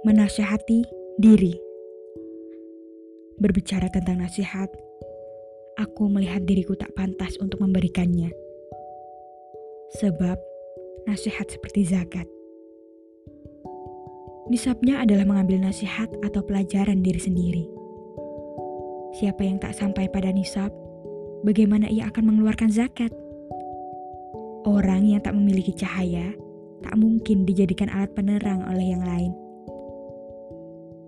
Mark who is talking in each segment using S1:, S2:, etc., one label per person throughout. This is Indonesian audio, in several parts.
S1: Menasihati diri. Berbicara tentang nasihat, aku melihat diriku tak pantas untuk memberikannya. Sebab nasihat seperti zakat. Nisabnya adalah mengambil nasihat atau pelajaran diri sendiri. Siapa yang tak sampai pada nisab, bagaimana ia akan mengeluarkan zakat? Orang yang tak memiliki cahaya tak mungkin dijadikan alat penerang oleh yang lain.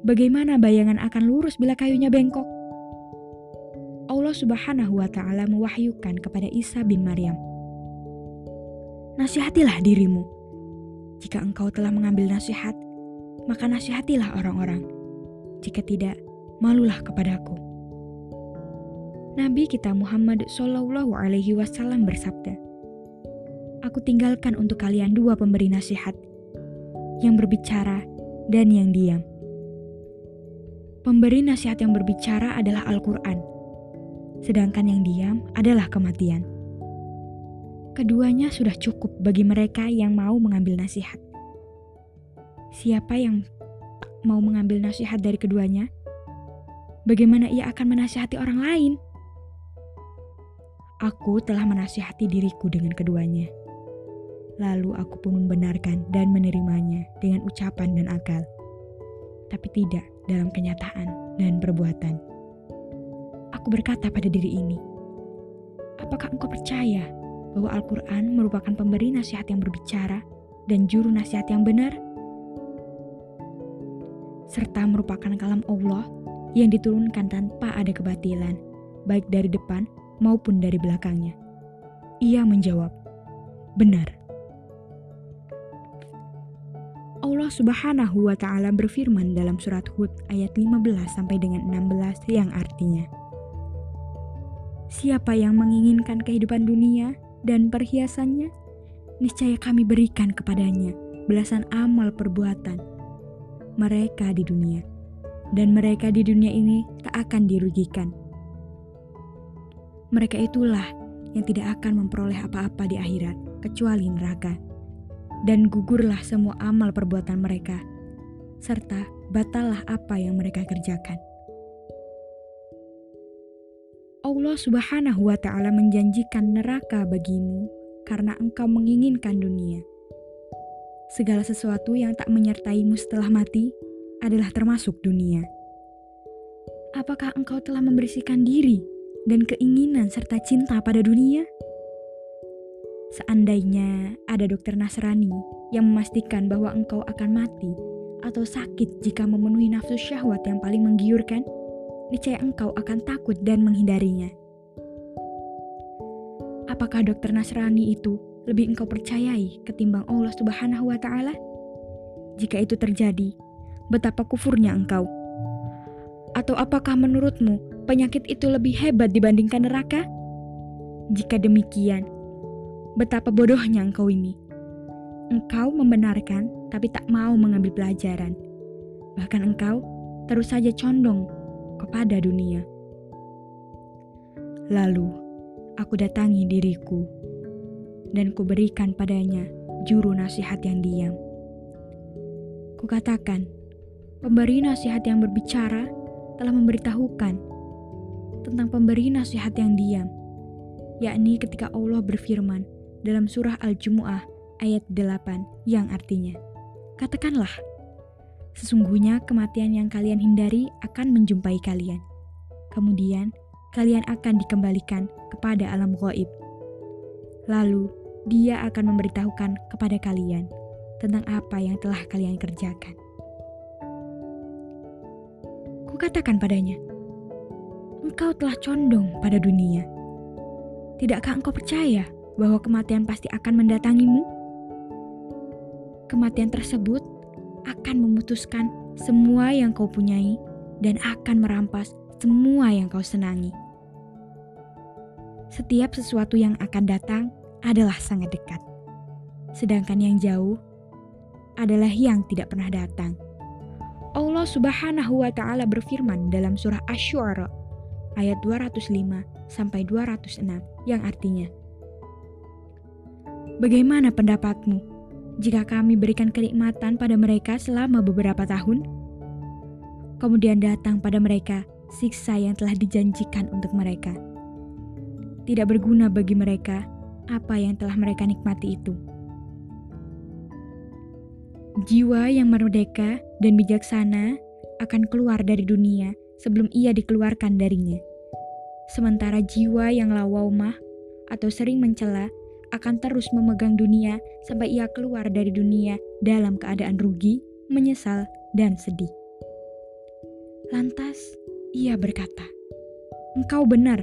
S1: Bagaimana bayangan akan lurus bila kayunya bengkok? Allah Subhanahu wa Ta'ala mewahyukan kepada Isa bin Maryam, "Nasihatilah dirimu. Jika engkau telah mengambil nasihat, maka nasihatilah orang-orang. Jika tidak, malulah kepadaku." Nabi kita Muhammad Shallallahu Alaihi Wasallam bersabda, aku tinggalkan untuk kalian dua pemberi nasihat, yang berbicara dan yang diam. Pemberi nasihat yang berbicara adalah Al-Quran, sedangkan yang diam adalah kematian. Keduanya sudah cukup bagi mereka yang mau mengambil nasihat. Siapa yang mau mengambil nasihat dari keduanya? Bagaimana ia akan menasihati orang lain? Aku telah menasihati diriku dengan keduanya. Lalu aku pun membenarkan dan menerimanya dengan ucapan dan akal, tapi tidak dalam kenyataan dan perbuatan. Aku berkata pada diri ini, apakah engkau percaya bahwa Al-Quran merupakan pemberi nasihat yang berbicara dan juru nasihat yang benar? Serta merupakan kalam Allah yang diturunkan tanpa ada kebatilan, baik dari depan maupun dari belakangnya. Ia menjawab, benar. Subhanahu wa taala berfirman dalam surat Hud ayat 15 sampai dengan 16 yang artinya Siapa yang menginginkan kehidupan dunia dan perhiasannya niscaya kami berikan kepadanya belasan amal perbuatan mereka di dunia. Dan mereka di dunia ini tak akan dirugikan. Mereka itulah yang tidak akan memperoleh apa-apa di akhirat kecuali neraka dan gugurlah semua amal perbuatan mereka, serta batallah apa yang mereka kerjakan. Allah Subhanahu wa Ta'ala menjanjikan neraka bagimu karena engkau menginginkan dunia. Segala sesuatu yang tak menyertaimu setelah mati adalah termasuk dunia. Apakah engkau telah membersihkan diri dan keinginan serta cinta pada dunia? Seandainya ada dokter Nasrani yang memastikan bahwa engkau akan mati atau sakit jika memenuhi nafsu syahwat yang paling menggiurkan, niscaya engkau akan takut dan menghindarinya. Apakah dokter Nasrani itu lebih engkau percayai ketimbang Allah Subhanahu wa taala? Jika itu terjadi, betapa kufurnya engkau. Atau apakah menurutmu penyakit itu lebih hebat dibandingkan neraka? Jika demikian, Betapa bodohnya engkau ini. Engkau membenarkan tapi tak mau mengambil pelajaran. Bahkan engkau terus saja condong kepada dunia. Lalu aku datangi diriku dan kuberikan padanya juru nasihat yang diam. Kukatakan, pemberi nasihat yang berbicara telah memberitahukan tentang pemberi nasihat yang diam, yakni ketika Allah berfirman, dalam surah Al-Jumu'ah ayat 8 yang artinya, Katakanlah, sesungguhnya kematian yang kalian hindari akan menjumpai kalian. Kemudian, kalian akan dikembalikan kepada alam gaib. Lalu, dia akan memberitahukan kepada kalian tentang apa yang telah kalian kerjakan. Kukatakan padanya, engkau telah condong pada dunia. Tidakkah engkau percaya bahwa kematian pasti akan mendatangimu? Kematian tersebut akan memutuskan semua yang kau punyai dan akan merampas semua yang kau senangi. Setiap sesuatu yang akan datang adalah sangat dekat, sedangkan yang jauh adalah yang tidak pernah datang. Allah Subhanahu wa taala berfirman dalam surah Asy-Syu'ara ayat 205 sampai 206 yang artinya Bagaimana pendapatmu jika kami berikan kenikmatan pada mereka selama beberapa tahun? Kemudian datang pada mereka siksa yang telah dijanjikan untuk mereka. Tidak berguna bagi mereka apa yang telah mereka nikmati itu. Jiwa yang merdeka dan bijaksana akan keluar dari dunia sebelum ia dikeluarkan darinya. Sementara jiwa yang lawaumah atau sering mencela akan terus memegang dunia sampai ia keluar dari dunia dalam keadaan rugi, menyesal, dan sedih. Lantas ia berkata, "Engkau benar.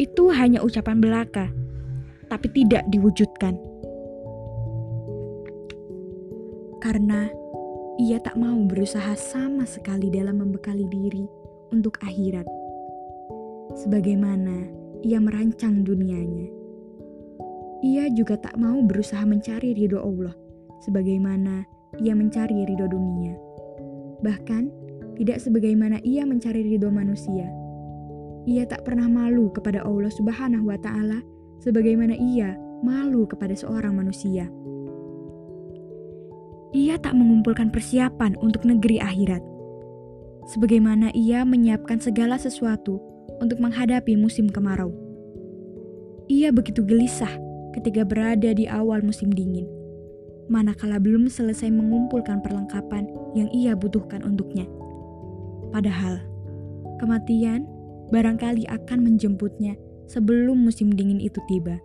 S1: Itu hanya ucapan belaka, tapi tidak diwujudkan." Karena ia tak mau berusaha sama sekali dalam membekali diri untuk akhirat. Sebagaimana ia merancang dunianya ia juga tak mau berusaha mencari ridho Allah, sebagaimana ia mencari ridho dunia. Bahkan, tidak sebagaimana ia mencari ridho manusia. Ia tak pernah malu kepada Allah Subhanahu wa Ta'ala, sebagaimana ia malu kepada seorang manusia. Ia tak mengumpulkan persiapan untuk negeri akhirat, sebagaimana ia menyiapkan segala sesuatu untuk menghadapi musim kemarau. Ia begitu gelisah ketika berada di awal musim dingin, manakala belum selesai mengumpulkan perlengkapan yang ia butuhkan untuknya. Padahal, kematian barangkali akan menjemputnya sebelum musim dingin itu tiba.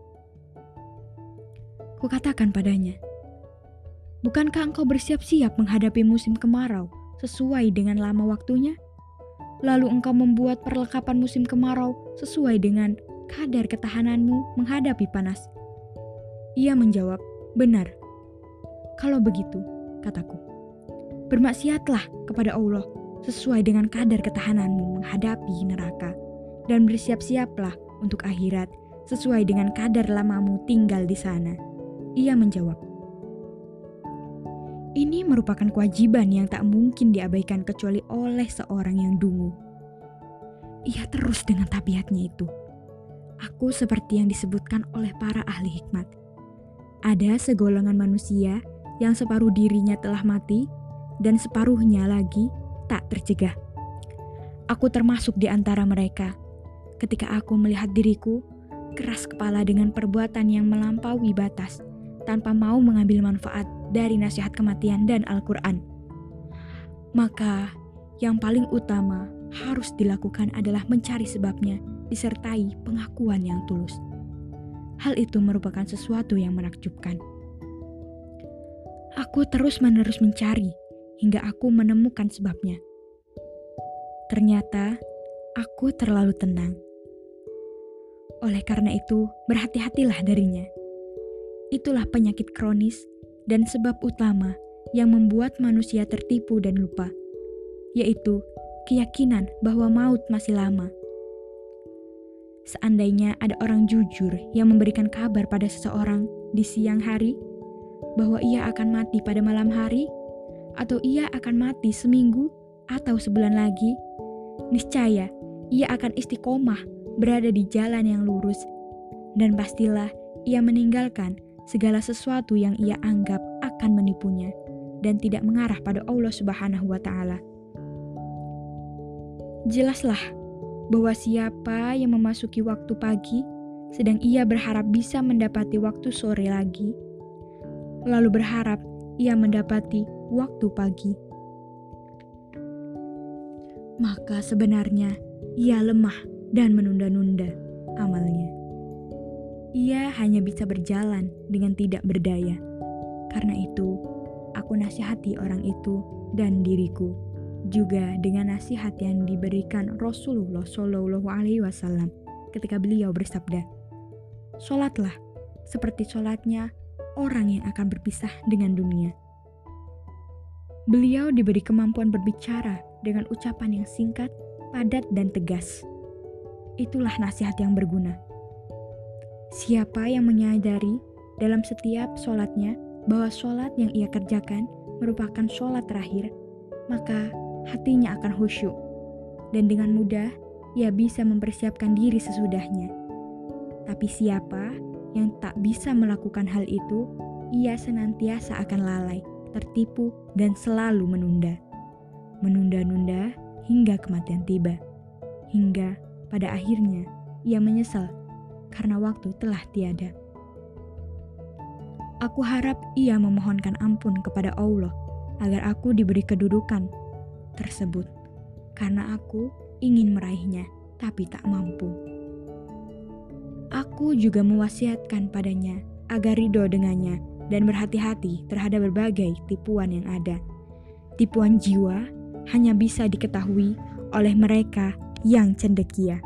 S1: Kukatakan padanya, Bukankah engkau bersiap-siap menghadapi musim kemarau sesuai dengan lama waktunya? Lalu engkau membuat perlengkapan musim kemarau sesuai dengan kadar ketahananmu menghadapi panas. Ia menjawab, "Benar." Kalau begitu, kataku, bermaksiatlah kepada Allah sesuai dengan kadar ketahananmu menghadapi neraka, dan bersiap-siaplah untuk akhirat sesuai dengan kadar lamamu tinggal di sana. Ia menjawab, ini merupakan kewajiban yang tak mungkin diabaikan kecuali oleh seorang yang dungu. Ia terus dengan tabiatnya itu. Aku seperti yang disebutkan oleh para ahli hikmat ada segolongan manusia yang separuh dirinya telah mati dan separuhnya lagi tak tercegah. Aku termasuk di antara mereka. Ketika aku melihat diriku keras kepala dengan perbuatan yang melampaui batas tanpa mau mengambil manfaat dari nasihat kematian dan Al-Quran. Maka yang paling utama harus dilakukan adalah mencari sebabnya disertai pengakuan yang tulus hal itu merupakan sesuatu yang menakjubkan. Aku terus-menerus mencari hingga aku menemukan sebabnya. Ternyata aku terlalu tenang. Oleh karena itu, berhati-hatilah darinya. Itulah penyakit kronis dan sebab utama yang membuat manusia tertipu dan lupa, yaitu keyakinan bahwa maut masih lama Seandainya ada orang jujur yang memberikan kabar pada seseorang di siang hari bahwa ia akan mati pada malam hari, atau ia akan mati seminggu atau sebulan lagi, niscaya ia akan istiqomah berada di jalan yang lurus, dan pastilah ia meninggalkan segala sesuatu yang ia anggap akan menipunya dan tidak mengarah pada Allah Subhanahu wa Ta'ala. Jelaslah bahwa siapa yang memasuki waktu pagi, sedang ia berharap bisa mendapati waktu sore lagi, lalu berharap ia mendapati waktu pagi. Maka sebenarnya ia lemah dan menunda-nunda amalnya. Ia hanya bisa berjalan dengan tidak berdaya. Karena itu, aku nasihati orang itu dan diriku juga dengan nasihat yang diberikan Rasulullah Shallallahu Alaihi Wasallam ketika beliau bersabda, "Sholatlah seperti sholatnya orang yang akan berpisah dengan dunia." Beliau diberi kemampuan berbicara dengan ucapan yang singkat, padat, dan tegas. Itulah nasihat yang berguna. Siapa yang menyadari dalam setiap sholatnya bahwa sholat yang ia kerjakan merupakan sholat terakhir, maka hatinya akan khusyuk, dan dengan mudah ia bisa mempersiapkan diri sesudahnya. Tapi siapa yang tak bisa melakukan hal itu, ia senantiasa akan lalai, tertipu, dan selalu menunda. Menunda-nunda hingga kematian tiba. Hingga pada akhirnya ia menyesal karena waktu telah tiada. Aku harap ia memohonkan ampun kepada Allah agar aku diberi kedudukan tersebut, karena aku ingin meraihnya tapi tak mampu. Aku juga mewasiatkan padanya agar ridho dengannya dan berhati-hati terhadap berbagai tipuan yang ada. Tipuan jiwa hanya bisa diketahui oleh mereka yang cendekia.